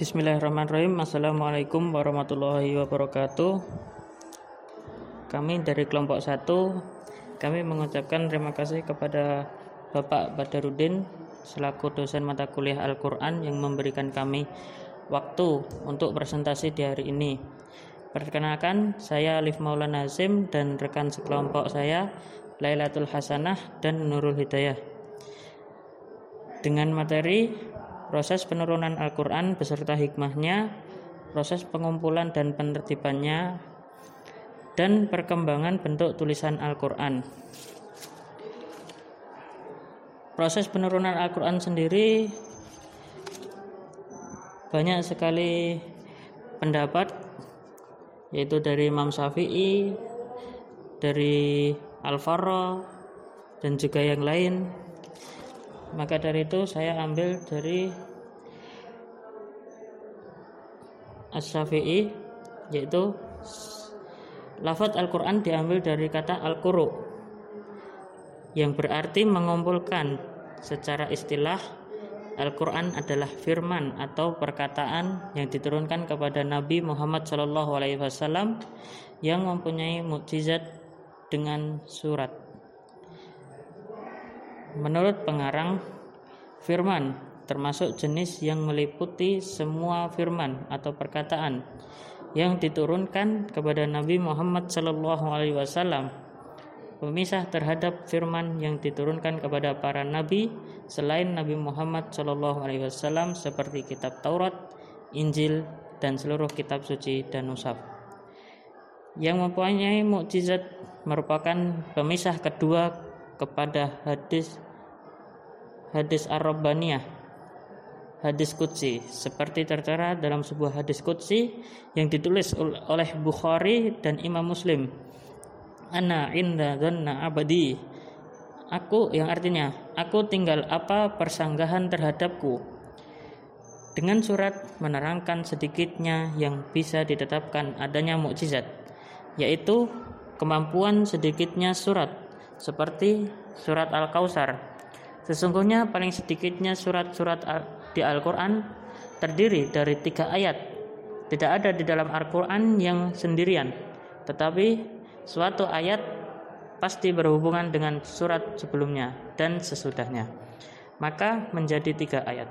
Bismillahirrahmanirrahim. Assalamualaikum warahmatullahi wabarakatuh. Kami dari kelompok 1 Kami mengucapkan terima kasih kepada Bapak Badarudin Selaku dosen mata kuliah Al-Quran Yang memberikan kami waktu untuk presentasi di hari ini. Perkenalkan saya Alif Maulana Nazim Dan rekan sekelompok saya Lailatul Hasanah dan Nurul Hidayah. Dengan materi proses penurunan Al-Quran beserta hikmahnya, proses pengumpulan dan penertibannya, dan perkembangan bentuk tulisan Al-Quran. Proses penurunan Al-Quran sendiri banyak sekali pendapat yaitu dari Imam Syafi'i, dari Al-Farra, dan juga yang lain maka dari itu saya ambil dari As-Syafi'i yaitu lafaz Al-Qur'an diambil dari kata Al-Quru yang berarti mengumpulkan secara istilah Al-Quran adalah firman atau perkataan yang diturunkan kepada Nabi Muhammad SAW yang mempunyai mukjizat dengan surat. Menurut pengarang, firman termasuk jenis yang meliputi semua firman atau perkataan yang diturunkan kepada Nabi Muhammad Shallallahu Alaihi Wasallam. Pemisah terhadap firman yang diturunkan kepada para nabi selain Nabi Muhammad Shallallahu Alaihi Wasallam seperti kitab Taurat, Injil, dan seluruh kitab suci dan nusaf. Yang mempunyai mukjizat merupakan pemisah kedua kepada hadis hadis Ar-Rabbaniyah hadis Qudsi. Seperti tertera dalam sebuah hadis Qudsi yang ditulis oleh Bukhari dan Imam Muslim. Ana inda dhanna abadi. Aku yang artinya aku tinggal apa persanggahan terhadapku. Dengan surat menerangkan sedikitnya yang bisa ditetapkan adanya mukjizat yaitu kemampuan sedikitnya surat seperti surat Al-Kausar. Sesungguhnya paling sedikitnya surat-surat di Al-Quran terdiri dari tiga ayat. Tidak ada di dalam Al-Quran yang sendirian, tetapi suatu ayat pasti berhubungan dengan surat sebelumnya dan sesudahnya. Maka menjadi tiga ayat.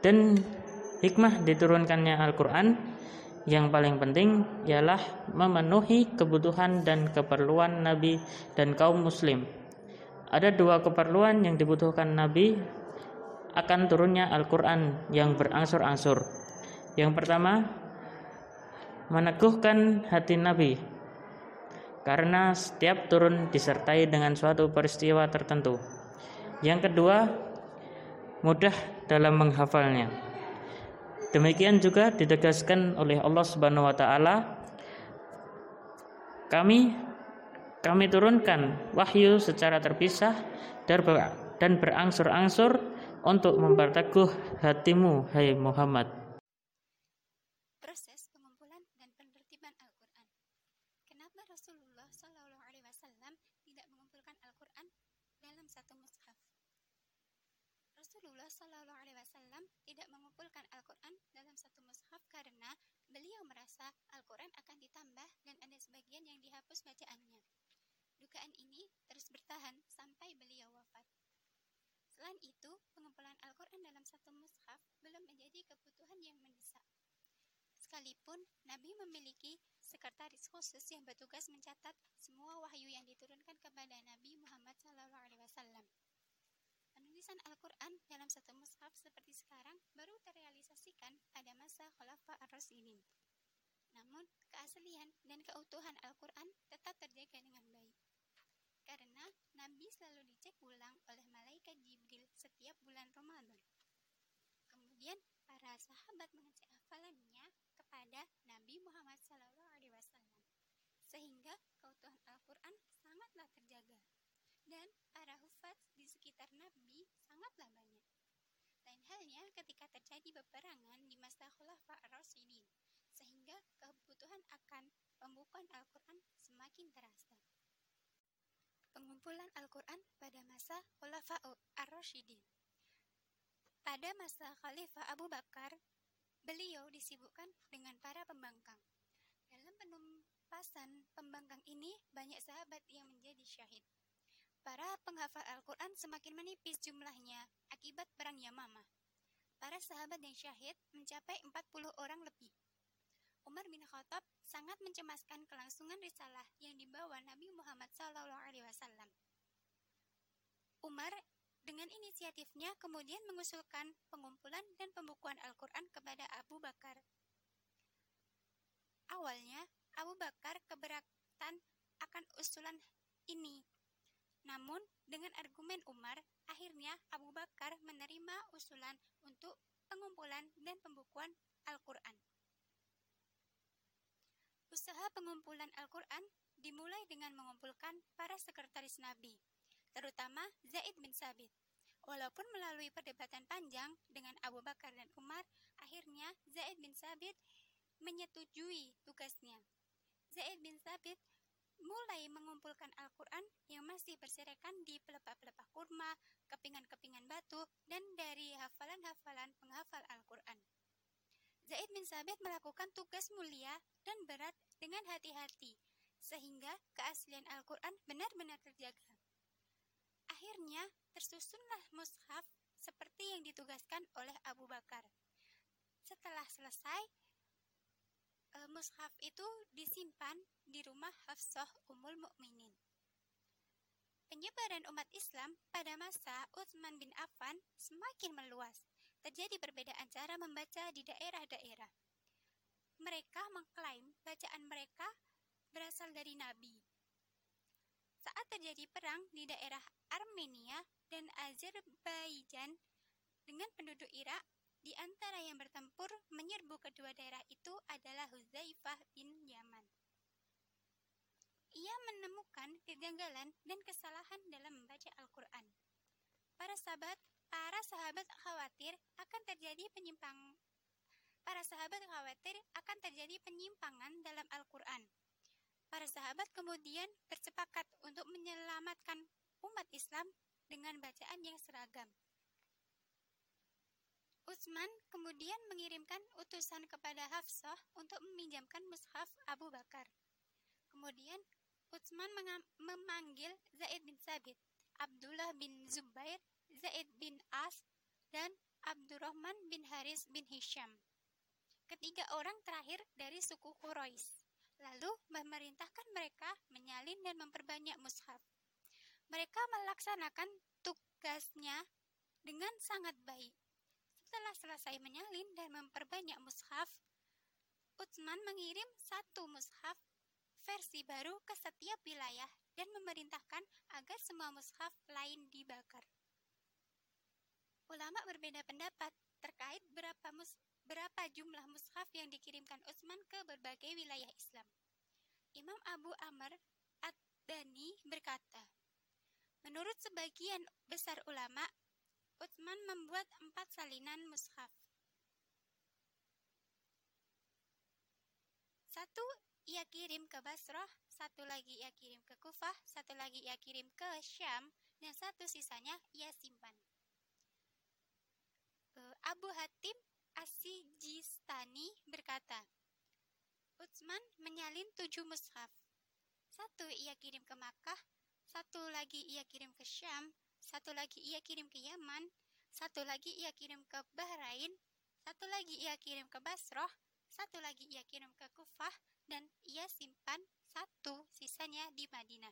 Dan hikmah diturunkannya Al-Quran yang paling penting ialah memenuhi kebutuhan dan keperluan Nabi dan kaum muslim. Ada dua keperluan yang dibutuhkan Nabi akan turunnya Al-Quran yang berangsur-angsur. Yang pertama, meneguhkan hati Nabi karena setiap turun disertai dengan suatu peristiwa tertentu. Yang kedua, mudah dalam menghafalnya. Demikian juga ditegaskan oleh Allah Subhanahu wa taala kami kami turunkan wahyu secara terpisah dan berangsur-angsur untuk memperteguh hatimu hai Muhammad. Proses pengumpulan dan penertiban Al-Qur'an. Kenapa Rasulullah Shallallahu alaihi wasallam tidak mengumpulkan Al-Qur'an dalam satu mushaf? Rasulullah Shallallahu Alaihi Wasallam tidak mengumpulkan Al-Quran dalam satu mushaf karena beliau merasa Al-Quran akan ditambah dan ada sebagian yang dihapus bacaannya. Dugaan ini terus bertahan sampai beliau wafat. Selain itu, pengumpulan Al-Quran dalam satu mushaf belum menjadi kebutuhan yang mendesak. Sekalipun Nabi memiliki sekretaris khusus yang bertugas mencatat semua wahyu yang diturunkan kepada Nabi Muhammad SAW. Penulisan Al-Quran dalam satu mushaf seperti sekarang baru terrealisasikan pada masa Khulafa ar-Rasyidin. Namun, keaslian dan keutuhan Al-Quran tetap terjaga dengan baik. Karena Nabi selalu dicek ulang oleh malaikat Jibril setiap bulan Ramadan. Kemudian, para sahabat mengecek hafalannya kepada Nabi Muhammad SAW. Sehingga keutuhan Al-Quran sangatlah terjaga dan sekitar Nabi sangatlah banyak. Lain halnya ketika terjadi peperangan di masa Khulafa ar-Rasyidin, sehingga kebutuhan akan pembukuan Al-Quran semakin terasa. Pengumpulan Al-Quran pada masa Khulafa ar-Rasyidin Pada masa Khalifah Abu Bakar, disibukkan dengan para pembangkang. Dalam penumpasan pembangkang ini, banyak sahabat yang menjadi syahid. Para penghafal Al-Quran semakin menipis jumlahnya akibat perang Yamamah. Para sahabat yang syahid mencapai 40 orang lebih. Umar bin Khattab sangat mencemaskan kelangsungan risalah yang dibawa Nabi Muhammad SAW. Umar dengan inisiatifnya kemudian mengusulkan pengumpulan dan pembukuan Al-Quran kepada Abu Bakar. Awalnya, Abu Bakar keberatan akan usulan ini. Namun, dengan argumen Umar, akhirnya Abu Bakar menerima usulan untuk pengumpulan dan pembukuan Al-Quran. Usaha pengumpulan Al-Quran dimulai dengan mengumpulkan para sekretaris Nabi, terutama Zaid bin Sabit. Walaupun melalui perdebatan panjang dengan Abu Bakar dan Umar, akhirnya Zaid bin Sabit menyetujui tugasnya. Zaid bin Sabit mulai mengumpulkan Al-Quran yang masih berserakan di pelepah-pelepah kurma, kepingan-kepingan batu, dan dari hafalan-hafalan penghafal Al-Quran. Zaid bin Sabit melakukan tugas mulia dan berat dengan hati-hati, sehingga keaslian Al-Quran benar-benar terjaga. Akhirnya, tersusunlah mushaf seperti yang ditugaskan oleh Abu Bakar. Setelah selesai, e, mushaf itu disimpan di rumah Hafsah Ummul Mukminin. Penyebaran umat Islam pada masa Utsman bin Affan semakin meluas terjadi perbedaan cara membaca di daerah-daerah. Mereka mengklaim bacaan mereka berasal dari Nabi. Saat terjadi perang di daerah Armenia dan Azerbaijan dengan penduduk Irak, di antara yang bertempur menyerbu kedua daerah itu adalah Huzaifah bin Yaman. Ia menemukan kegagalan dan kesalahan dalam membaca Al-Quran. Para sahabat Para sahabat khawatir akan terjadi penyimpang Para sahabat khawatir akan terjadi penyimpangan dalam Al-Quran. Para sahabat kemudian bersepakat untuk menyelamatkan umat Islam dengan bacaan yang seragam. Utsman kemudian mengirimkan utusan kepada Hafsah untuk meminjamkan mushaf Abu Bakar. Kemudian Utsman memanggil Zaid bin Sabit, Abdullah bin Zubair, Zaid bin As, dan Abdurrahman bin Haris bin Hisham. Ketiga orang terakhir dari suku Quraisy. Lalu memerintahkan mereka menyalin dan memperbanyak mushaf. Mereka melaksanakan tugasnya dengan sangat baik. Setelah selesai menyalin dan memperbanyak mushaf, Utsman mengirim satu mushaf versi baru ke setiap wilayah dan memerintahkan agar semua mushaf lain dibakar. Ulama berbeda pendapat terkait berapa mus berapa jumlah mushaf yang dikirimkan Utsman ke berbagai wilayah Islam. Imam Abu Amr Ad-Dani berkata, Menurut sebagian besar ulama, Utsman membuat empat salinan mushaf. Satu ia kirim ke Basrah, satu lagi ia kirim ke Kufah, satu lagi ia kirim ke Syam, dan satu sisanya ia simpan. Abu Hatim Asijistani berkata, Utsman menyalin tujuh mushaf. Satu ia kirim ke Makkah, satu lagi ia kirim ke Syam, satu lagi ia kirim ke Yaman, satu lagi ia kirim ke Bahrain, satu lagi ia kirim ke Basrah, satu lagi ia kirim ke Kufah, dan ia simpan satu sisanya di Madinah.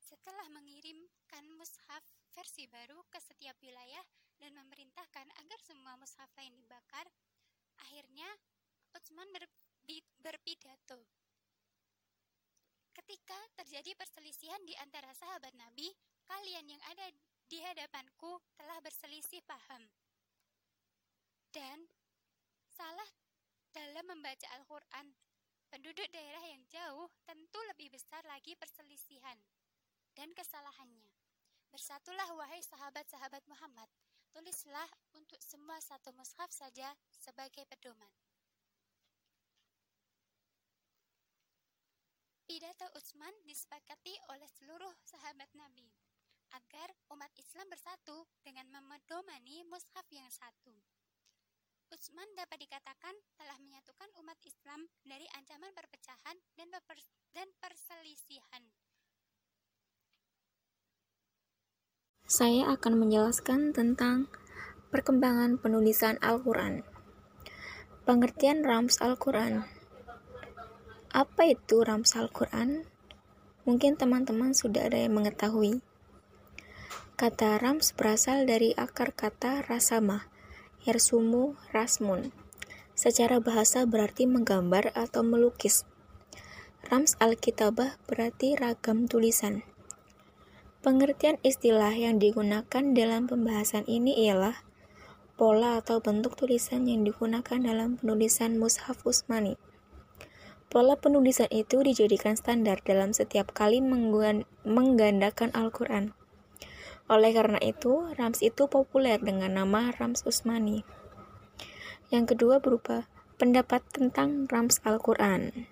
Setelah mengirimkan mushaf versi baru ke setiap wilayah dan memerintahkan agar semua mushaf lain dibakar, akhirnya Utsman berpidato. Ketika terjadi perselisihan di antara sahabat Nabi, kalian yang ada di hadapanku telah berselisih paham. Dan salah dalam membaca Al-Quran. Penduduk daerah yang jauh tentu lebih besar lagi perselisihan dan kesalahannya. Bersatulah wahai sahabat-sahabat Muhammad, tulislah untuk semua satu mushaf saja sebagai pedoman. Pidato Utsman disepakati oleh seluruh sahabat Nabi agar umat Islam bersatu dengan memedomani mushaf yang satu. Utsman dapat dikatakan telah menyatukan umat Islam dari ancaman perpecahan dan, dan perselisihan. Saya akan menjelaskan tentang perkembangan penulisan Al-Quran. Pengertian Rams Al-Quran Apa itu Rams Al-Quran? Mungkin teman-teman sudah ada yang mengetahui. Kata Rams berasal dari akar kata rasama, Yersumu Rasmun. Secara bahasa berarti menggambar atau melukis. Rams Alkitabah berarti ragam tulisan. Pengertian istilah yang digunakan dalam pembahasan ini ialah pola atau bentuk tulisan yang digunakan dalam penulisan Mushaf Usmani. Pola penulisan itu dijadikan standar dalam setiap kali menggandakan Al-Quran. Oleh karena itu, Rams itu populer dengan nama Rams Usmani. Yang kedua berupa pendapat tentang Rams Al-Quran.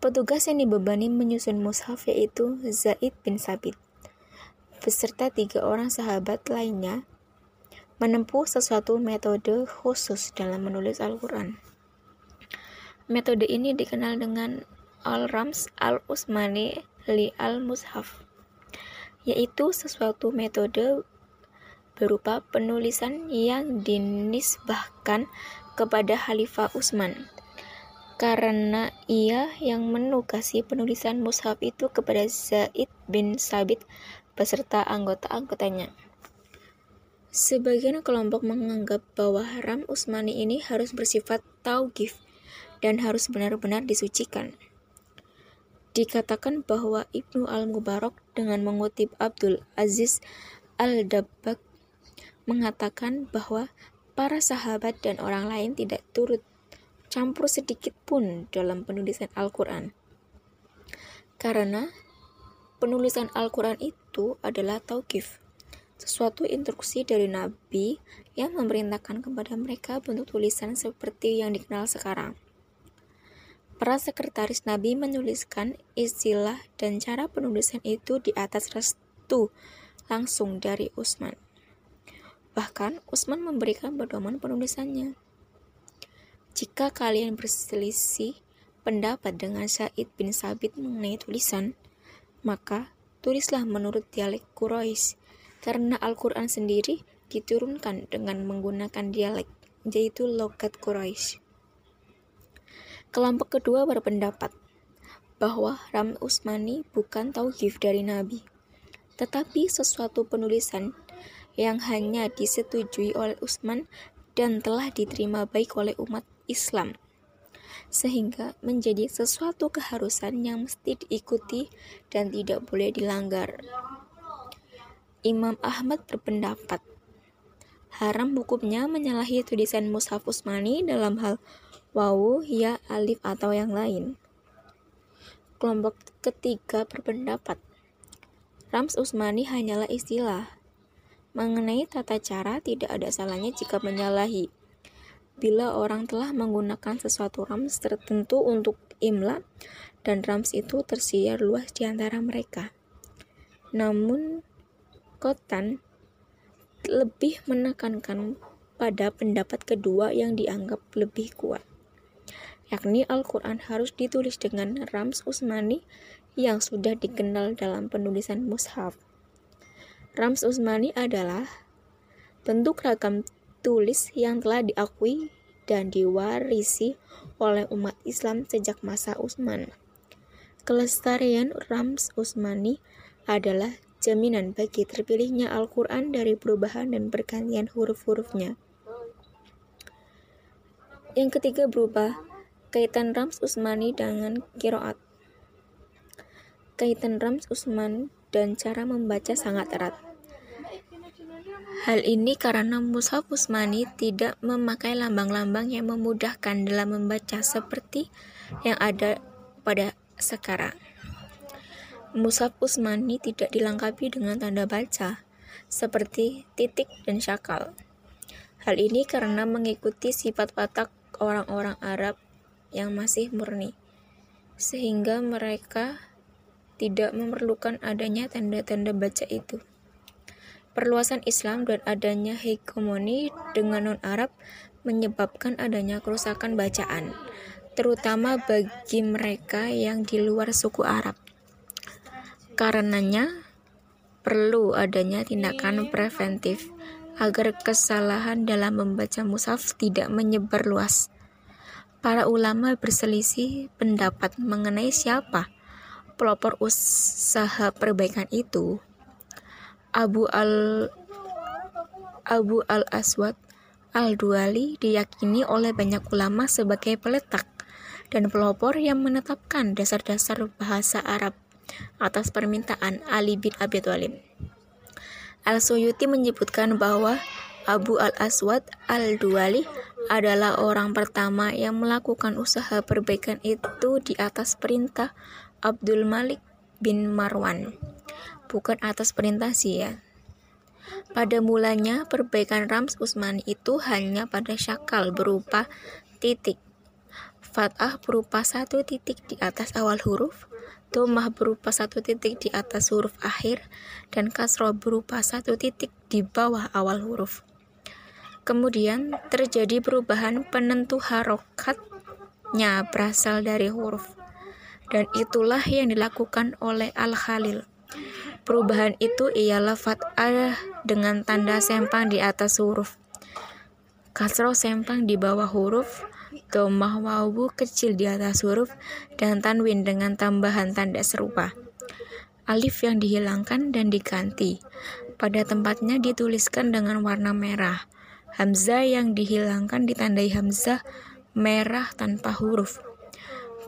Petugas yang dibebani menyusun mushaf yaitu Zaid bin Sabit, beserta tiga orang sahabat lainnya, menempuh sesuatu metode khusus dalam menulis Al-Quran. Metode ini dikenal dengan Al-Rams Al-Usmani li Al-Mushaf yaitu sesuatu metode berupa penulisan yang dinisbahkan kepada Khalifah Utsman karena ia yang menugasi penulisan mushaf itu kepada Zaid bin Sabit beserta anggota-anggotanya. Sebagian kelompok menganggap bahwa haram Utsmani ini harus bersifat taugif dan harus benar-benar disucikan. Dikatakan bahwa Ibnu Al-Mubarak dengan mengutip Abdul Aziz Al-Dabbak mengatakan bahwa para sahabat dan orang lain tidak turut campur sedikit pun dalam penulisan Al-Quran. Karena penulisan Al-Quran itu adalah tauqif, sesuatu instruksi dari Nabi yang memerintahkan kepada mereka bentuk tulisan seperti yang dikenal sekarang. Para sekretaris Nabi menuliskan istilah dan cara penulisan itu di atas restu langsung dari Utsman. Bahkan Utsman memberikan pedoman penulisannya. Jika kalian berselisih pendapat dengan Said bin Sabit mengenai tulisan, maka tulislah menurut dialek Quraisy, karena Al-Quran sendiri diturunkan dengan menggunakan dialek, yaitu logat Quraisy. Kelompok kedua berpendapat bahwa Ram Usmani bukan tauhid dari Nabi, tetapi sesuatu penulisan yang hanya disetujui oleh Utsman dan telah diterima baik oleh umat Islam, sehingga menjadi sesuatu keharusan yang mesti diikuti dan tidak boleh dilanggar. Imam Ahmad berpendapat haram hukumnya menyalahi tulisan Mushaf Usmani dalam hal wawu, ya, alif, atau yang lain. Kelompok ketiga berpendapat, Rams Usmani hanyalah istilah. Mengenai tata cara, tidak ada salahnya jika menyalahi. Bila orang telah menggunakan sesuatu rams tertentu untuk imla, dan rams itu tersiar luas di antara mereka. Namun, Kotan lebih menekankan pada pendapat kedua yang dianggap lebih kuat yakni Al-Quran harus ditulis dengan Rams Usmani yang sudah dikenal dalam penulisan mushaf. Rams Usmani adalah bentuk ragam tulis yang telah diakui dan diwarisi oleh umat Islam sejak masa Utsman. Kelestarian Rams Usmani adalah jaminan bagi terpilihnya Al-Quran dari perubahan dan pergantian huruf-hurufnya. Yang ketiga berubah Kaitan Rams Usmani dengan kiroat. Kaitan Rams Usman dan cara membaca sangat erat. Hal ini karena Mushaf Usmani tidak memakai lambang-lambang yang memudahkan dalam membaca seperti yang ada pada sekarang. Mushaf Usmani tidak dilengkapi dengan tanda baca seperti titik dan syakal. Hal ini karena mengikuti sifat watak orang-orang Arab yang masih murni, sehingga mereka tidak memerlukan adanya tanda-tanda baca itu. Perluasan Islam dan adanya hegemoni dengan non-Arab menyebabkan adanya kerusakan bacaan, terutama bagi mereka yang di luar suku Arab. Karenanya, perlu adanya tindakan preventif agar kesalahan dalam membaca mushaf tidak menyebar luas. Para ulama berselisih pendapat mengenai siapa pelopor usaha perbaikan itu. Abu al Abu al Aswad al Duali diyakini oleh banyak ulama sebagai peletak dan pelopor yang menetapkan dasar-dasar bahasa Arab atas permintaan Ali bin Abi Thalib. Al-Suyuti menyebutkan bahwa Abu al-Aswad al-Duali adalah orang pertama yang melakukan usaha perbaikan itu di atas perintah Abdul Malik bin Marwan bukan atas perintah sih ya. Pada mulanya, perbaikan Rams Usmani itu hanya pada syakal berupa titik. Fathah berupa satu titik di atas awal huruf, Domah berupa satu titik di atas huruf akhir, dan Kasroh berupa satu titik di bawah awal huruf. Kemudian terjadi perubahan penentu harokatnya berasal dari huruf, dan itulah yang dilakukan oleh Al-Khalil. Perubahan itu ialah fathah dengan tanda sempang di atas huruf. Kasro sempang di bawah huruf, domah wawu kecil di atas huruf, dan tanwin dengan tambahan tanda serupa. Alif yang dihilangkan dan diganti. Pada tempatnya dituliskan dengan warna merah. Hamzah yang dihilangkan ditandai hamzah merah tanpa huruf.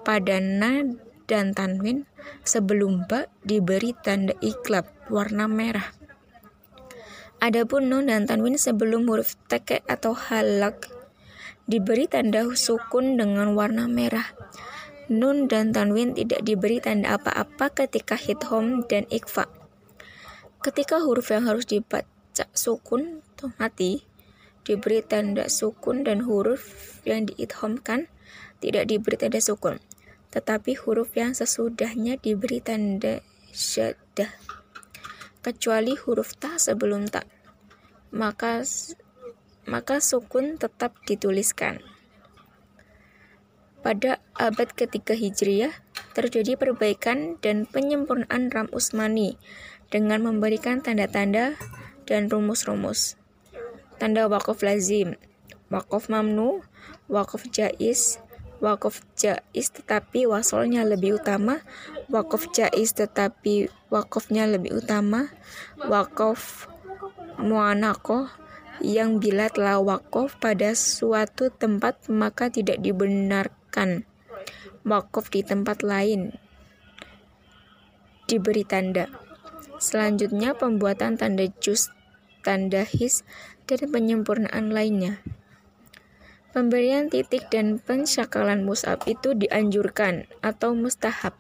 Pada na dan tanwin sebelum ba diberi tanda iklab warna merah. Adapun nun dan tanwin sebelum huruf teke atau halak diberi tanda sukun dengan warna merah. Nun dan tanwin tidak diberi tanda apa-apa ketika hithom dan ikfa. Ketika huruf yang harus dibaca sukun atau mati, diberi tanda sukun dan huruf yang diithomkan tidak diberi tanda sukun tetapi huruf yang sesudahnya diberi tanda syaddah kecuali huruf ta sebelum ta maka maka sukun tetap dituliskan pada abad ketiga Hijriah terjadi perbaikan dan penyempurnaan Ram Usmani dengan memberikan tanda-tanda dan rumus-rumus. Tanda wakaf lazim, wakaf mamnu, wakaf jais, wakaf jais tetapi wasolnya lebih utama, wakaf jais tetapi wakafnya lebih utama, wakaf muanako yang bila telah wakaf pada suatu tempat maka tidak dibenarkan. Wakaf di tempat lain. Diberi tanda. Selanjutnya pembuatan tanda jus, tanda his, dan penyempurnaan lainnya. Pemberian titik dan pensyakalan musab itu dianjurkan atau mustahab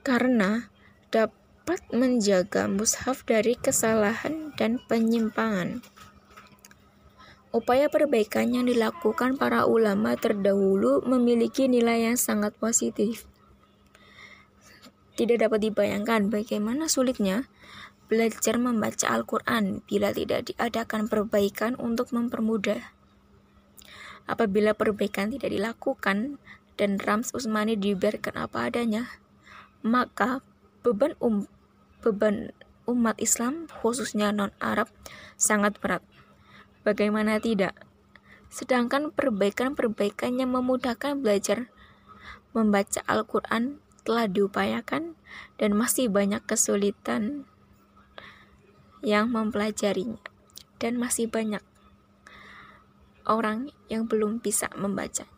karena dapat menjaga mushaf dari kesalahan dan penyimpangan. Upaya perbaikan yang dilakukan para ulama terdahulu memiliki nilai yang sangat positif. Tidak dapat dibayangkan bagaimana sulitnya belajar membaca Al-Quran bila tidak diadakan perbaikan untuk mempermudah. Apabila perbaikan tidak dilakukan dan Rams Usmani dibiarkan apa adanya, maka beban um, beban umat Islam khususnya non-Arab sangat berat. Bagaimana tidak? Sedangkan perbaikan-perbaikan yang memudahkan belajar membaca Al-Quran telah diupayakan dan masih banyak kesulitan yang mempelajarinya dan masih banyak orang yang belum bisa membacanya.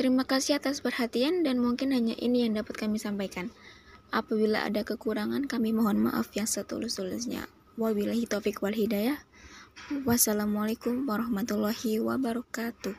Terima kasih atas perhatian dan mungkin hanya ini yang dapat kami sampaikan. Apabila ada kekurangan, kami mohon maaf yang setulus-tulusnya. Wabillahi taufik wal hidayah. Wassalamualaikum warahmatullahi wabarakatuh.